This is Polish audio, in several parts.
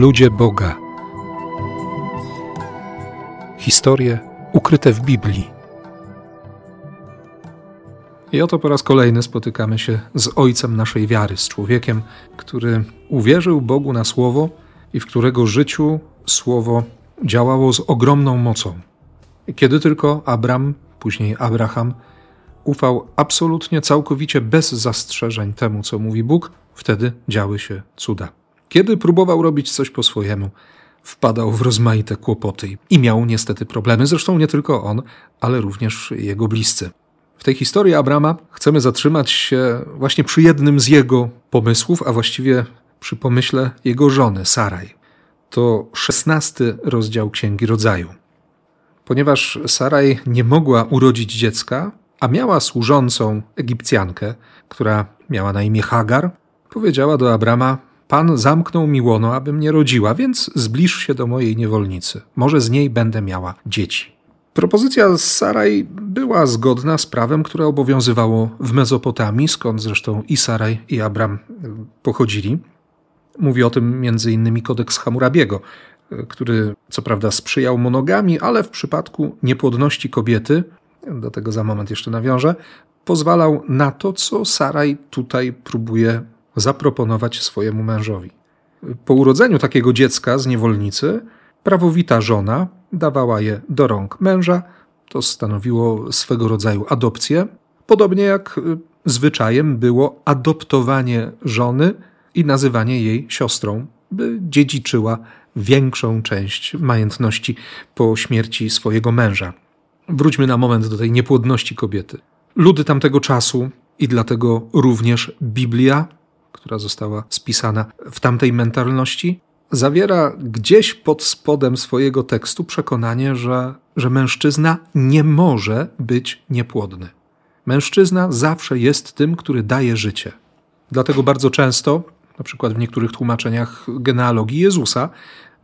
Ludzie Boga. Historie ukryte w Biblii. I oto po raz kolejny spotykamy się z ojcem naszej wiary, z człowiekiem, który uwierzył Bogu na słowo i w którego życiu słowo działało z ogromną mocą. Kiedy tylko Abram, później Abraham, ufał absolutnie, całkowicie bez zastrzeżeń temu, co mówi Bóg, wtedy działy się cuda. Kiedy próbował robić coś po swojemu, wpadał w rozmaite kłopoty i miał niestety problemy, zresztą nie tylko on, ale również jego bliscy. W tej historii Abrama chcemy zatrzymać się właśnie przy jednym z jego pomysłów, a właściwie przy pomyśle jego żony, Saraj. To szesnasty rozdział Księgi Rodzaju. Ponieważ Saraj nie mogła urodzić dziecka, a miała służącą Egipcjankę, która miała na imię Hagar, powiedziała do Abrama: Pan zamknął mi łono, abym nie rodziła, więc zbliż się do mojej niewolnicy. Może z niej będę miała dzieci. Propozycja z Saraj była zgodna z prawem, które obowiązywało w Mezopotamii, skąd zresztą i Saraj, i Abram pochodzili. Mówi o tym m.in. kodeks Hammurabiego, który co prawda sprzyjał monogami, ale w przypadku niepłodności kobiety, do tego za moment jeszcze nawiążę, pozwalał na to, co Saraj tutaj próbuje zaproponować swojemu mężowi. Po urodzeniu takiego dziecka z niewolnicy, prawowita żona dawała je do rąk męża. To stanowiło swego rodzaju adopcję, podobnie jak y, zwyczajem było adoptowanie żony i nazywanie jej siostrą, by dziedziczyła większą część majątności po śmierci swojego męża. Wróćmy na moment do tej niepłodności kobiety. Ludy tamtego czasu i dlatego również Biblia która została spisana w tamtej mentalności, zawiera gdzieś pod spodem swojego tekstu przekonanie, że, że mężczyzna nie może być niepłodny. Mężczyzna zawsze jest tym, który daje życie. Dlatego bardzo często, na przykład w niektórych tłumaczeniach genealogii Jezusa,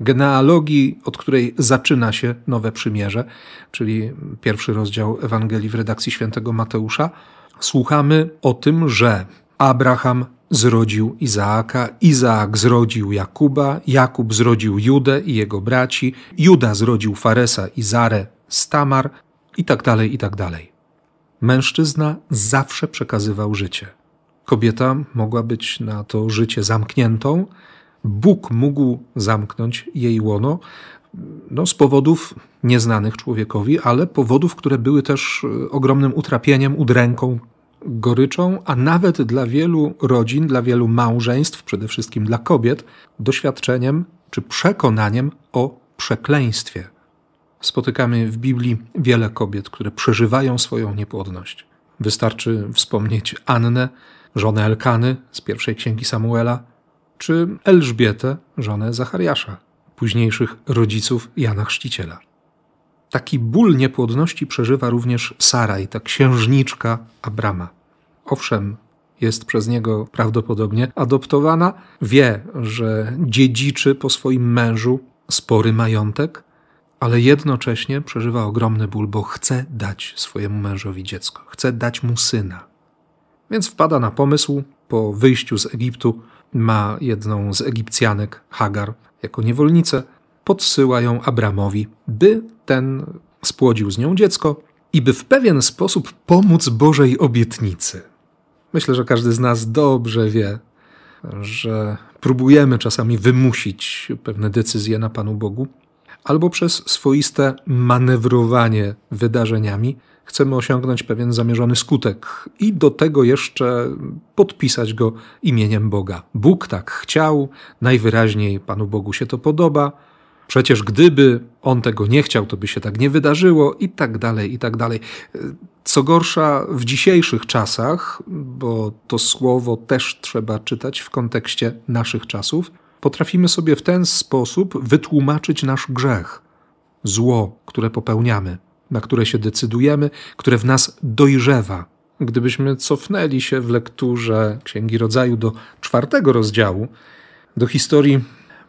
genealogii, od której zaczyna się Nowe Przymierze, czyli pierwszy rozdział Ewangelii w redakcji świętego Mateusza, słuchamy o tym, że Abraham zrodził Izaaka, Izaak zrodził Jakuba, Jakub zrodził Judę i jego braci, Juda zrodził Faresa i Zarę z Tamar i tak dalej, i tak dalej. Mężczyzna zawsze przekazywał życie. Kobieta mogła być na to życie zamkniętą, Bóg mógł zamknąć jej łono no, z powodów nieznanych człowiekowi, ale powodów, które były też ogromnym utrapieniem, udręką goryczą, a nawet dla wielu rodzin, dla wielu małżeństw, przede wszystkim dla kobiet, doświadczeniem czy przekonaniem o przekleństwie. Spotykamy w Biblii wiele kobiet, które przeżywają swoją niepłodność. Wystarczy wspomnieć Annę, żonę Elkany z pierwszej księgi Samuela, czy Elżbietę, żonę Zachariasza, późniejszych rodziców Jana Chrzciciela. Taki ból niepłodności przeżywa również Saraj, ta księżniczka Abrama. Owszem, jest przez niego prawdopodobnie adoptowana, wie, że dziedziczy po swoim mężu spory majątek, ale jednocześnie przeżywa ogromny ból, bo chce dać swojemu mężowi dziecko, chce dać mu syna. Więc wpada na pomysł, po wyjściu z Egiptu ma jedną z Egipcjanek, Hagar, jako niewolnicę, podsyła ją Abramowi, by ten spłodził z nią dziecko i by w pewien sposób pomóc Bożej obietnicy. Myślę, że każdy z nas dobrze wie, że próbujemy czasami wymusić pewne decyzje na Panu Bogu, albo przez swoiste manewrowanie wydarzeniami chcemy osiągnąć pewien zamierzony skutek i do tego jeszcze podpisać go imieniem Boga. Bóg tak chciał, najwyraźniej Panu Bogu się to podoba, Przecież gdyby on tego nie chciał, to by się tak nie wydarzyło, i tak dalej, i tak dalej. Co gorsza, w dzisiejszych czasach, bo to słowo też trzeba czytać w kontekście naszych czasów, potrafimy sobie w ten sposób wytłumaczyć nasz grzech, zło, które popełniamy, na które się decydujemy, które w nas dojrzewa. Gdybyśmy cofnęli się w lekturze Księgi Rodzaju do czwartego rozdziału, do historii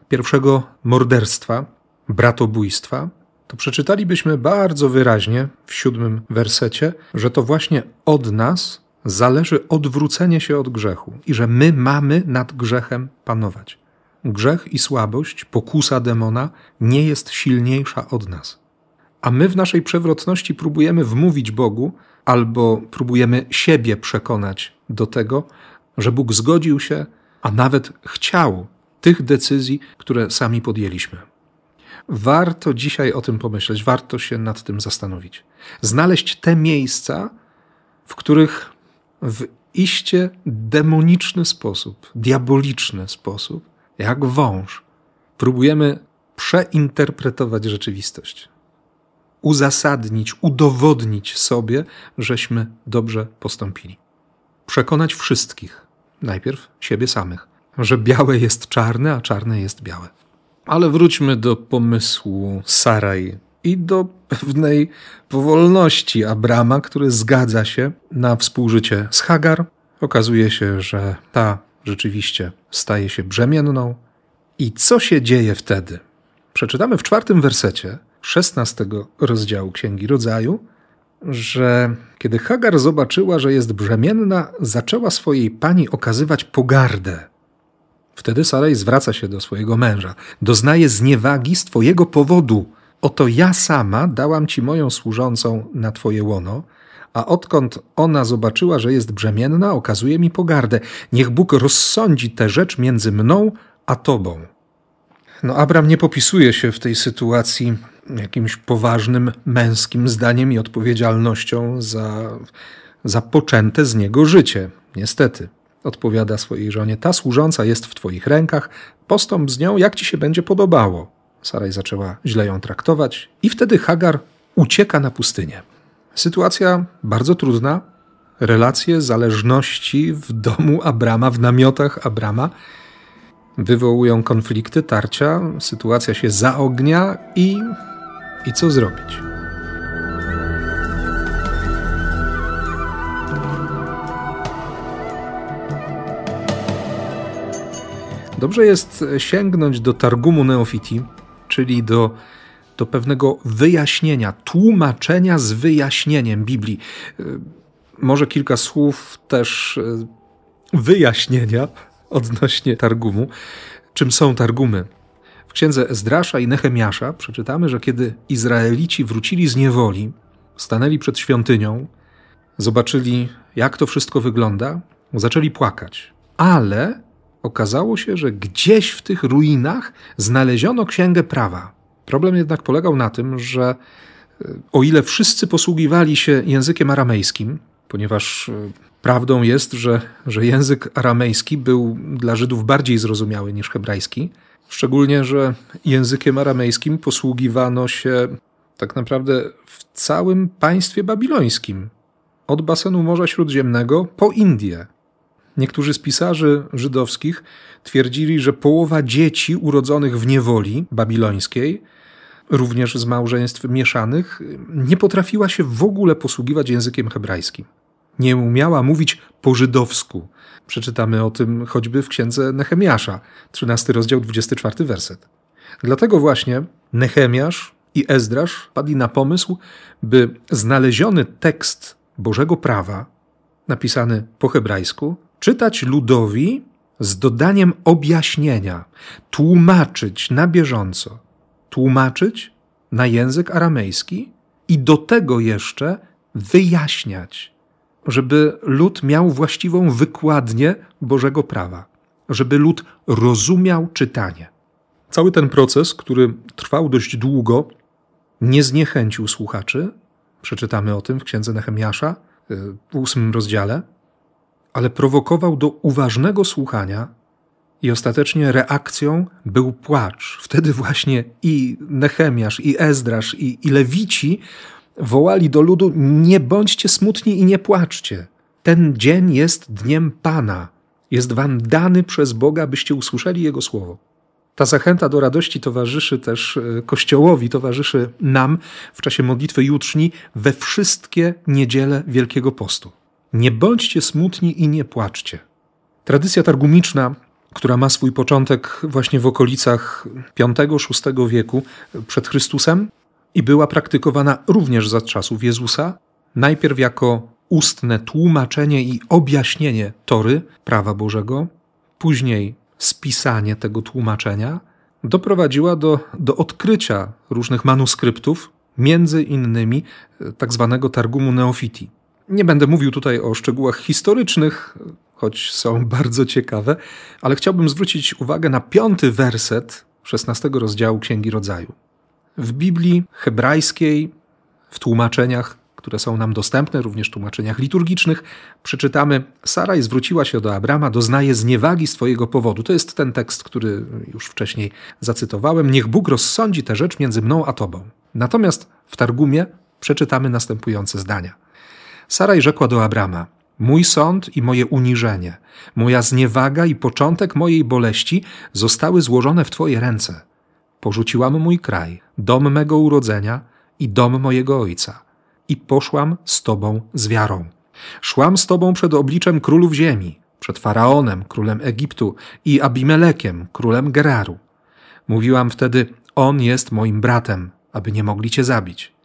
pierwszego morderstwa, bratobójstwa, to przeczytalibyśmy bardzo wyraźnie w siódmym wersecie, że to właśnie od nas zależy odwrócenie się od grzechu i że my mamy nad grzechem panować. grzech i słabość, pokusa demona nie jest silniejsza od nas. A my w naszej przewrotności próbujemy wmówić Bogu, albo próbujemy siebie przekonać do tego, że Bóg zgodził się, a nawet chciał tych decyzji, które sami podjęliśmy. Warto dzisiaj o tym pomyśleć, warto się nad tym zastanowić. Znaleźć te miejsca, w których w iście demoniczny sposób, diaboliczny sposób, jak wąż, próbujemy przeinterpretować rzeczywistość. Uzasadnić, udowodnić sobie, żeśmy dobrze postąpili. Przekonać wszystkich, najpierw siebie samych, że białe jest czarne, a czarne jest białe. Ale wróćmy do pomysłu Saraj i do pewnej powolności Abrama, który zgadza się na współżycie z Hagar. Okazuje się, że ta rzeczywiście staje się brzemienną. I co się dzieje wtedy? Przeczytamy w czwartym wersecie szesnastego rozdziału Księgi Rodzaju, że kiedy Hagar zobaczyła, że jest brzemienna, zaczęła swojej pani okazywać pogardę. Wtedy Sarai zwraca się do swojego męża. Doznaje zniewagi z twojego powodu. Oto ja sama dałam ci moją służącą na twoje łono, a odkąd ona zobaczyła, że jest brzemienna, okazuje mi pogardę. Niech Bóg rozsądzi tę rzecz między mną a tobą. No, Abram nie popisuje się w tej sytuacji jakimś poważnym męskim zdaniem i odpowiedzialnością za, za poczęte z niego życie. Niestety, odpowiada swojej żonie: Ta służąca jest w twoich rękach, postąp z nią, jak ci się będzie podobało. Saraj zaczęła źle ją traktować, i wtedy Hagar ucieka na pustynię. Sytuacja bardzo trudna. Relacje zależności w domu Abrama, w namiotach Abrama wywołują konflikty, tarcia, sytuacja się zaognia i, i co zrobić? Dobrze jest sięgnąć do Targumu Neofiti, czyli do do pewnego wyjaśnienia, tłumaczenia z wyjaśnieniem Biblii. Y, może kilka słów też y, wyjaśnienia odnośnie Targumu. Czym są Targumy? W księdze Ezdrasza i Nehemiasza przeczytamy, że kiedy Izraelici wrócili z niewoli, stanęli przed świątynią, zobaczyli, jak to wszystko wygląda, zaczęli płakać. Ale okazało się, że gdzieś w tych ruinach znaleziono księgę prawa. Problem jednak polegał na tym, że e, o ile wszyscy posługiwali się językiem aramejskim, ponieważ e, prawdą jest, że, że język aramejski był dla Żydów bardziej zrozumiały niż hebrajski, szczególnie, że językiem aramejskim posługiwano się tak naprawdę w całym państwie babilońskim, od basenu Morza Śródziemnego po Indię. Niektórzy z pisarzy żydowskich twierdzili, że połowa dzieci urodzonych w niewoli babilońskiej również z małżeństw mieszanych, nie potrafiła się w ogóle posługiwać językiem hebrajskim. Nie umiała mówić po żydowsku. Przeczytamy o tym choćby w księdze Nehemiasza, 13 rozdział, 24 werset. Dlatego właśnie Nehemiasz i Ezdrasz padli na pomysł, by znaleziony tekst Bożego Prawa, napisany po hebrajsku, czytać ludowi z dodaniem objaśnienia, tłumaczyć na bieżąco, tłumaczyć na język aramejski i do tego jeszcze wyjaśniać, żeby lud miał właściwą wykładnię Bożego prawa, żeby lud rozumiał czytanie. Cały ten proces, który trwał dość długo, nie zniechęcił słuchaczy. Przeczytamy o tym w księdze Nehemiasza w ósmym rozdziale, ale prowokował do uważnego słuchania i ostatecznie reakcją był płacz. Wtedy właśnie i Nechemiasz, i Ezdrasz, i, i Lewici wołali do ludu: Nie bądźcie smutni i nie płaczcie. Ten dzień jest dniem Pana. Jest wam dany przez Boga, byście usłyszeli Jego słowo. Ta zachęta do radości towarzyszy też e, Kościołowi, towarzyszy nam w czasie modlitwy jutrzni we wszystkie niedziele Wielkiego Postu. Nie bądźcie smutni i nie płaczcie. Tradycja targumiczna która ma swój początek właśnie w okolicach V-VI wieku przed Chrystusem i była praktykowana również za czasów Jezusa, najpierw jako ustne tłumaczenie i objaśnienie Tory, prawa Bożego, później spisanie tego tłumaczenia doprowadziła do, do odkrycia różnych manuskryptów, między innymi e, tak zwanego Targumu Neofiti. Nie będę mówił tutaj o szczegółach historycznych, choć są bardzo ciekawe, ale chciałbym zwrócić uwagę na piąty werset 16 rozdziału Księgi Rodzaju. W Biblii hebrajskiej, w tłumaczeniach, które są nam dostępne, również w tłumaczeniach liturgicznych, przeczytamy: Saraj zwróciła się do Abrama, doznaje zniewagi z Twojego powodu. To jest ten tekst, który już wcześniej zacytowałem. Niech Bóg rozsądzi tę rzecz między mną a Tobą. Natomiast w Targumie przeczytamy następujące zdania. Saraj rzekła do Abrama: Mój sąd i moje uniżenie, moja zniewaga i początek mojej boleści zostały złożone w Twoje ręce. Porzuciłam mój kraj, dom mego urodzenia i dom mojego ojca, i poszłam z Tobą z wiarą. Szłam z Tobą przed obliczem królów ziemi, przed Faraonem, królem Egiptu, i Abimelekiem, królem Geraru. Mówiłam wtedy: On jest moim bratem, aby nie mogli Cię zabić.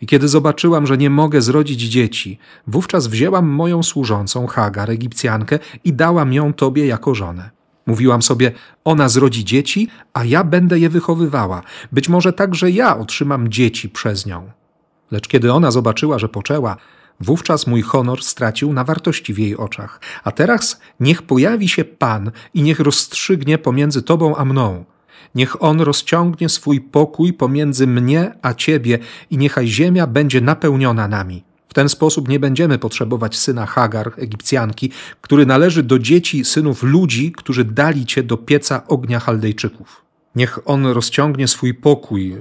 I kiedy zobaczyłam, że nie mogę zrodzić dzieci, wówczas wzięłam moją służącą Hagar, Egipcjankę, i dałam ją tobie jako żonę. Mówiłam sobie, ona zrodzi dzieci, a ja będę je wychowywała. Być może także ja otrzymam dzieci przez nią. Lecz kiedy ona zobaczyła, że poczęła, wówczas mój honor stracił na wartości w jej oczach. A teraz niech pojawi się Pan i niech rozstrzygnie pomiędzy tobą a mną. Niech On rozciągnie swój pokój pomiędzy mnie a Ciebie i niechaj ziemia będzie napełniona nami. W ten sposób nie będziemy potrzebować syna Hagar, Egipcjanki, który należy do dzieci synów ludzi, którzy dali Cię do pieca ognia Chaldejczyków. Niech On rozciągnie swój pokój.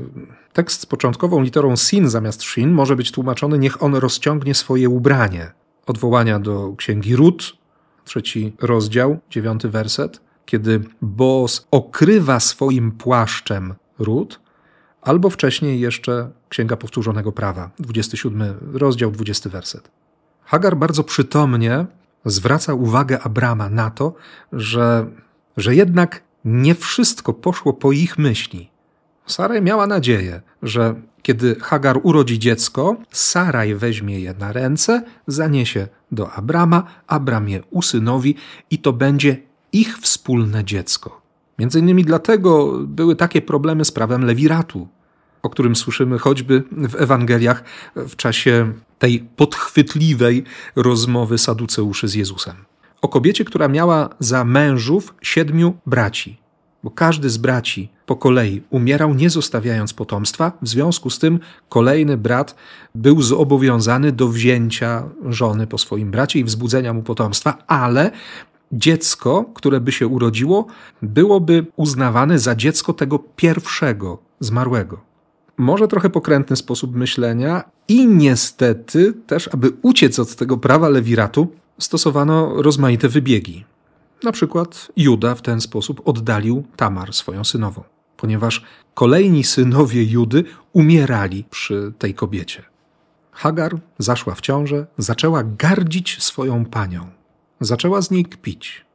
Tekst z początkową literą sin zamiast shin może być tłumaczony niech On rozciągnie swoje ubranie. Odwołania do księgi Rut, trzeci rozdział, dziewiąty werset kiedy Boaz okrywa swoim płaszczem ród, albo wcześniej jeszcze Księga Powtórzonego Prawa, 27 rozdział, 20 werset. Hagar bardzo przytomnie zwraca uwagę Abrama na to, że, że jednak nie wszystko poszło po ich myśli. Saraj miała nadzieję, że kiedy Hagar urodzi dziecko, Saraj weźmie je na ręce, zaniesie do Abrama, Abram je usynowi i to będzie ich wspólne dziecko. Między innymi dlatego były takie problemy z prawem lewiratu, o którym słyszymy choćby w Ewangeliach w czasie tej podchwytliwej rozmowy Saduceuszy z Jezusem. O kobiecie, która miała za mężów siedmiu braci, bo każdy z braci po kolei umierał, nie zostawiając potomstwa. W związku z tym kolejny brat był zobowiązany do wzięcia żony po swoim bracie i wzbudzenia mu potomstwa, ale dziecko, które by się urodziło, byłoby uznawane za dziecko tego pierwszego zmarłego. Może trochę pokrętny sposób myślenia, i niestety też, aby uciec od tego prawa lewiratu, stosowano rozmaite wybiegi. Na przykład Juda w ten sposób oddalił Tamar, swoją synową, ponieważ kolejni synowie Judy umierali przy tej kobiecie. Hagar zaszła w ciążę, zaczęła gardzić swoją panią. Zaczęła z niej kpić.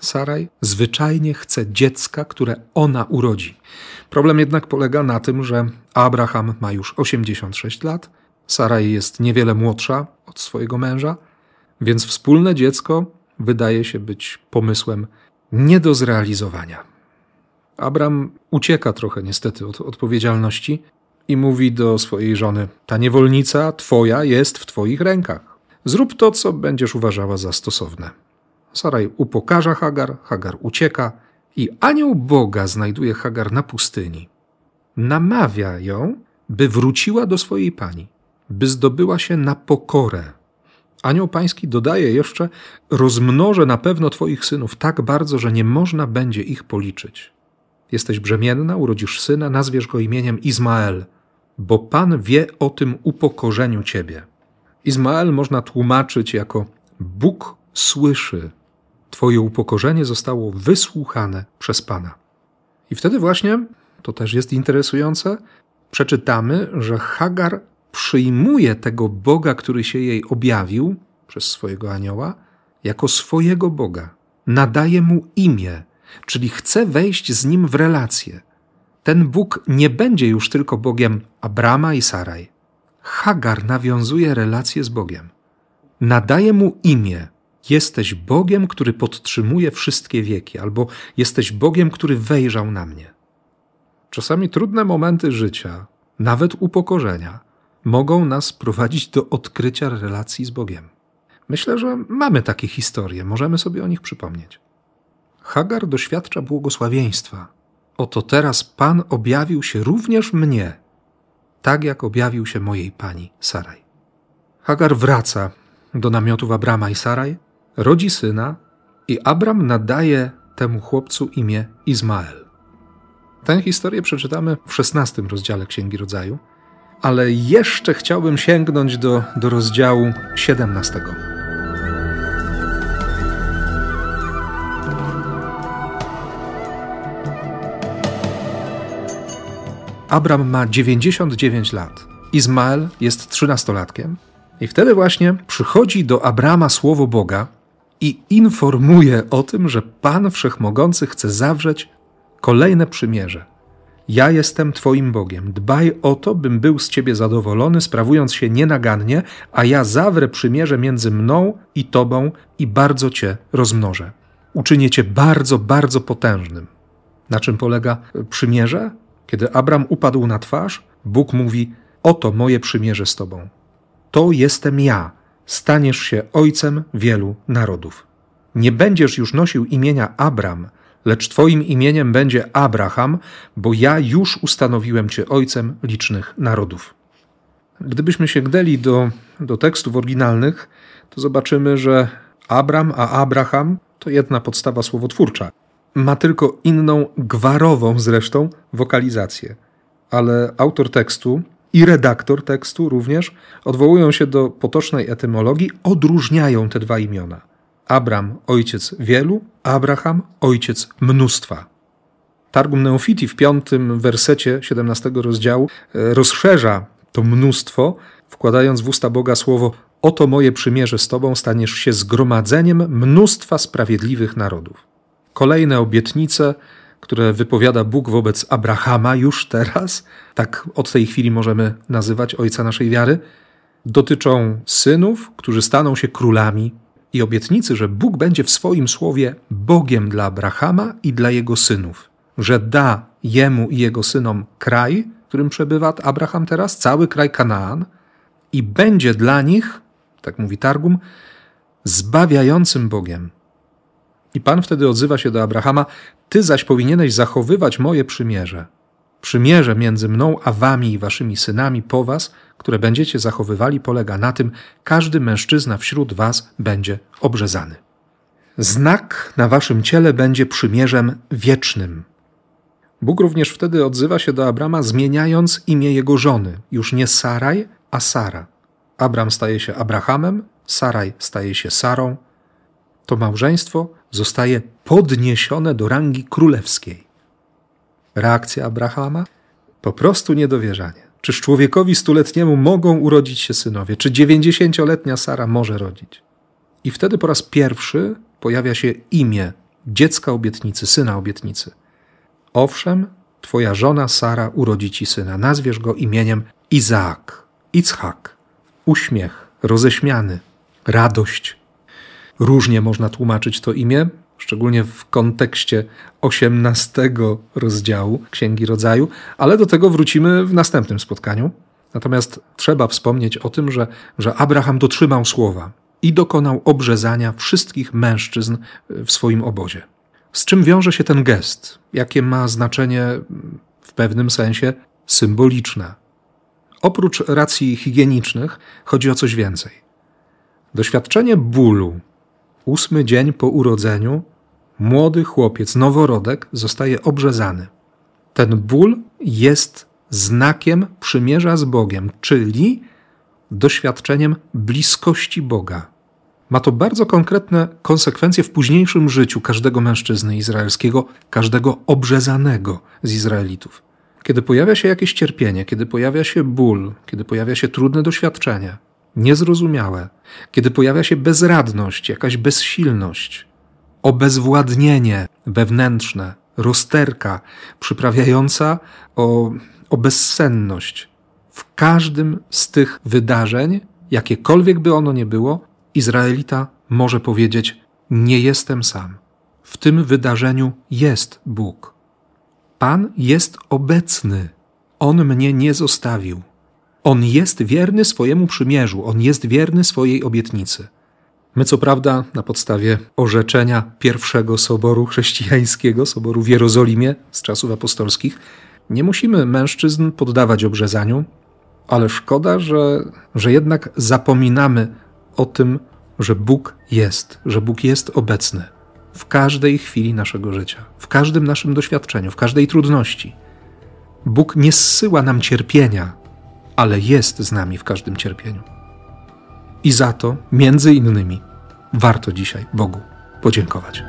Saraj zwyczajnie chce dziecka, które ona urodzi. Problem jednak polega na tym, że Abraham ma już 86 lat, Saraj jest niewiele młodsza od swojego męża, więc wspólne dziecko wydaje się być pomysłem nie do zrealizowania. Abram ucieka trochę niestety od odpowiedzialności i mówi do swojej żony: Ta niewolnica twoja jest w twoich rękach. Zrób to, co będziesz uważała za stosowne. Saraj upokarza Hagar, Hagar ucieka i anioł Boga znajduje Hagar na pustyni. Namawia ją, by wróciła do swojej pani, by zdobyła się na pokorę. Anioł pański dodaje jeszcze: Rozmnożę na pewno twoich synów tak bardzo, że nie można będzie ich policzyć. Jesteś brzemienna, urodzisz syna, nazwiesz go imieniem Izmael, bo Pan wie o tym upokorzeniu ciebie. Izmael można tłumaczyć jako Bóg słyszy, Twoje upokorzenie zostało wysłuchane przez Pana. I wtedy właśnie, to też jest interesujące, przeczytamy, że Hagar przyjmuje tego Boga, który się jej objawił przez swojego anioła, jako swojego Boga. Nadaje mu imię, czyli chce wejść z nim w relację. Ten Bóg nie będzie już tylko Bogiem Abrama i Saraj. Hagar nawiązuje relację z Bogiem. Nadaje mu imię, Jesteś Bogiem, który podtrzymuje wszystkie wieki, albo jesteś Bogiem, który wejrzał na mnie. Czasami trudne momenty życia, nawet upokorzenia, mogą nas prowadzić do odkrycia relacji z Bogiem. Myślę, że mamy takie historie, możemy sobie o nich przypomnieć. Hagar doświadcza błogosławieństwa. Oto teraz Pan objawił się również mnie, tak jak objawił się mojej pani Saraj. Hagar wraca do namiotów Abrama i Saraj, rodzi syna i Abram nadaje temu chłopcu imię Izmael. Tę historię przeczytamy w szesnastym rozdziale Księgi Rodzaju, ale jeszcze chciałbym sięgnąć do, do rozdziału siedemnastego. Abram ma 99 lat. Izmael jest trzynastolatkiem. I wtedy właśnie przychodzi do Abrama słowo Boga i informuje o tym, że Pan Wszechmogący chce zawrzeć kolejne przymierze. Ja jestem Twoim Bogiem. Dbaj o to, bym był z Ciebie zadowolony, sprawując się nienagannie, a ja zawrę przymierze między mną i Tobą i bardzo Cię rozmnożę. Uczynię Cię bardzo, bardzo potężnym. Na czym polega przymierze? Kiedy Abram upadł na twarz, Bóg mówi: Oto moje przymierze z Tobą. To jestem ja. Staniesz się ojcem wielu narodów. Nie będziesz już nosił imienia Abram, lecz Twoim imieniem będzie Abraham, bo ja już ustanowiłem Cię ojcem licznych narodów. Gdybyśmy sięgnęli do, do tekstów oryginalnych, to zobaczymy, że Abram a Abraham to jedna podstawa słowotwórcza. Ma tylko inną, gwarową zresztą, wokalizację. Ale autor tekstu i redaktor tekstu również odwołują się do potocznej etymologii, odróżniają te dwa imiona. Abram, ojciec wielu, Abraham, ojciec mnóstwa. Targum Neofiti w piątym wersecie 17 rozdziału e, rozszerza to mnóstwo, wkładając w usta Boga słowo Oto moje przymierze z Tobą, staniesz się zgromadzeniem mnóstwa sprawiedliwych narodów. Kolejne obietnice, które wypowiada Bóg wobec Abrahama już teraz, tak od tej chwili możemy nazywać ojca naszej wiary, dotyczą synów, którzy staną się królami i obietnicy, że Bóg będzie w swoim słowie Bogiem dla Abrahama i dla jego synów, że da jemu i jego synom kraj, w którym przebywa Abraham teraz, cały kraj Kanaan, i będzie dla nich, tak mówi Targum, zbawiającym Bogiem. I Pan wtedy odzywa się do Abrahama: Ty zaś powinieneś zachowywać moje przymierze. Przymierze między mną a wami i waszymi synami po was, które będziecie zachowywali, polega na tym, każdy mężczyzna wśród was będzie obrzezany. Znak na waszym ciele będzie przymierzem wiecznym. Bóg również wtedy odzywa się do Abrama, zmieniając imię jego żony, już nie Saraj, a Sara. Abram staje się Abrahamem, Saraj staje się Sarą. To małżeństwo zostaje podniesione do rangi królewskiej. Reakcja Abrahama? Po prostu niedowierzanie. Czyż człowiekowi stuletniemu mogą urodzić się synowie? Czy dziewięćdziesięcioletnia Sara może rodzić? I wtedy po raz pierwszy pojawia się imię dziecka obietnicy, syna obietnicy. Owszem, twoja żona Sara urodzi ci syna. Nazwiesz go imieniem Izaak, Ichak, uśmiech, roześmiany, radość. Różnie można tłumaczyć to imię, szczególnie w kontekście osiemnastego rozdziału Księgi Rodzaju, ale do tego wrócimy w następnym spotkaniu. Natomiast trzeba wspomnieć o tym, że, że Abraham dotrzymał słowa i dokonał obrzezania wszystkich mężczyzn w swoim obozie. Z czym wiąże się ten gest? Jakie ma znaczenie w pewnym sensie symboliczne? Oprócz racji higienicznych chodzi o coś więcej. Doświadczenie bólu, ósmy dzień po urodzeniu, młody chłopiec, noworodek zostaje obrzezany. Ten ból jest znakiem przymierza z Bogiem, czyli doświadczeniem bliskości Boga. Ma to bardzo konkretne konsekwencje w późniejszym życiu każdego mężczyzny izraelskiego, każdego obrzezanego z Izraelitów. Kiedy pojawia się jakieś cierpienie, kiedy pojawia się ból, kiedy pojawia się trudne doświadczenie, niezrozumiałe, kiedy pojawia się bezradność, jakaś bezsilność, obezwładnienie wewnętrzne, rozterka przyprawiająca o, o bezsenność. W każdym z tych wydarzeń, jakiekolwiek by ono nie było, Izraelita może powiedzieć: Nie jestem sam. W tym wydarzeniu jest Bóg. Pan jest obecny. On mnie nie zostawił. On jest wierny swojemu przymierzu, on jest wierny swojej obietnicy. My, co prawda, na podstawie orzeczenia pierwszego soboru chrześcijańskiego, soboru w Jerozolimie z czasów apostolskich, nie musimy mężczyzn poddawać obrzezaniu, ale szkoda, że, że jednak zapominamy o tym, że Bóg jest, że Bóg jest obecny w każdej chwili naszego życia, w każdym naszym doświadczeniu, w każdej trudności. Bóg nie zsyła nam cierpienia, ale jest z nami w każdym cierpieniu. I za to, między innymi, warto dzisiaj Bogu podziękować.